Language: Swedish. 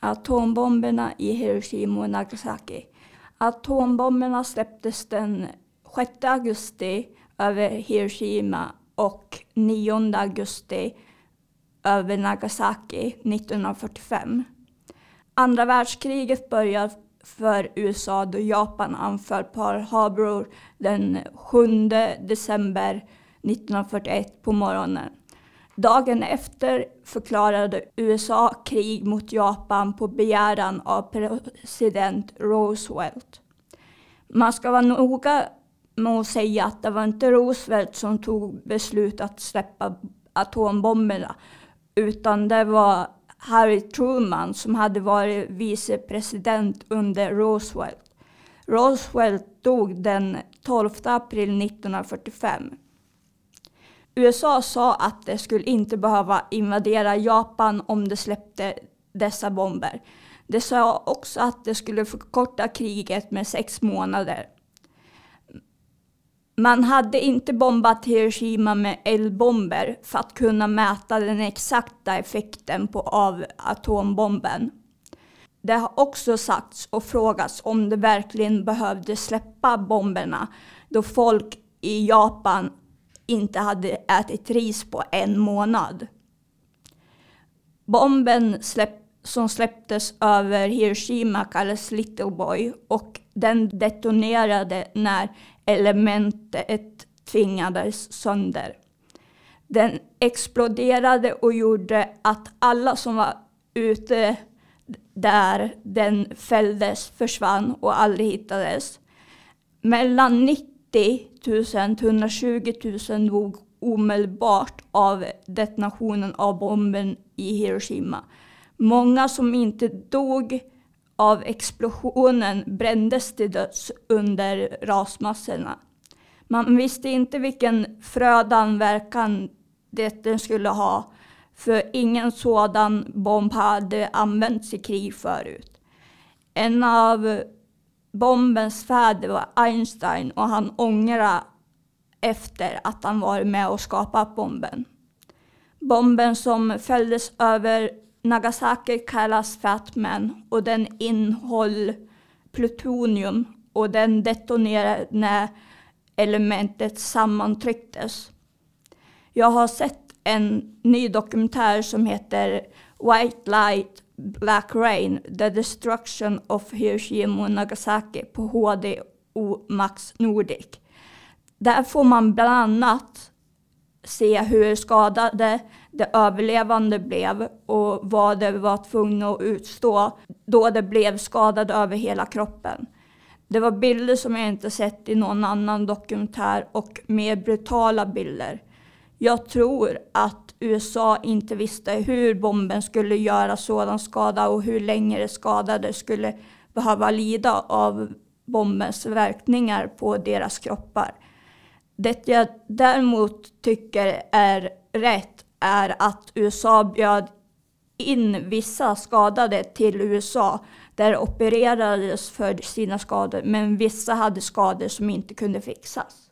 atombomberna i Hiroshima och Nagasaki. Atombomberna släpptes den 6 augusti över Hiroshima och 9 augusti över Nagasaki 1945. Andra världskriget började för USA då Japan anföll Pearl Harbor den 7 december 1941 på morgonen. Dagen efter förklarade USA krig mot Japan på begäran av president Roosevelt. Man ska vara noga med att säga att det var inte Roosevelt som tog beslut att släppa atombomberna, utan det var Harry Truman som hade varit vicepresident under Roosevelt. Roosevelt dog den 12 april 1945. USA sa att det skulle inte behöva invadera Japan om det släppte dessa bomber. Det sa också att det skulle förkorta kriget med sex månader. Man hade inte bombat Hiroshima med eldbomber för att kunna mäta den exakta effekten på, av atombomben. Det har också sagts och frågats om det verkligen behövde släppa bomberna då folk i Japan inte hade ätit ris på en månad. Bomben släpp, som släpptes över Hiroshima kallades Little Boy och den detonerade när elementet tvingades sönder. Den exploderade och gjorde att alla som var ute där den fälldes försvann och aldrig hittades. Mellan 90 000 till 120 000 dog omedelbart av detonationen av bomben i Hiroshima. Många som inte dog av explosionen brändes till döds under rasmassorna. Man visste inte vilken frödan verkan det skulle ha, för ingen sådan bomb hade använts i krig förut. En av bombens fäder var Einstein och han ångrade efter att han varit med och skapat bomben. Bomben som fälldes över Nagasaki kallas Fat Man och den innehöll plutonium och den detonerade när elementet sammantrycktes. Jag har sett en ny dokumentär som heter White Light Black Rain, The Destruction of Hiroshima och Nagasaki på HD och Max Nordic. Där får man bland annat se hur skadade de överlevande blev och vad de var tvungna att utstå då de blev skadade över hela kroppen. Det var bilder som jag inte sett i någon annan dokumentär och mer brutala bilder. Jag tror att USA inte visste hur bomben skulle göra sådan skada och hur länge de skadade skulle behöva lida av bombens verkningar på deras kroppar. Det jag däremot tycker är rätt är att USA bjöd in vissa skadade till USA där opererades för sina skador men vissa hade skador som inte kunde fixas.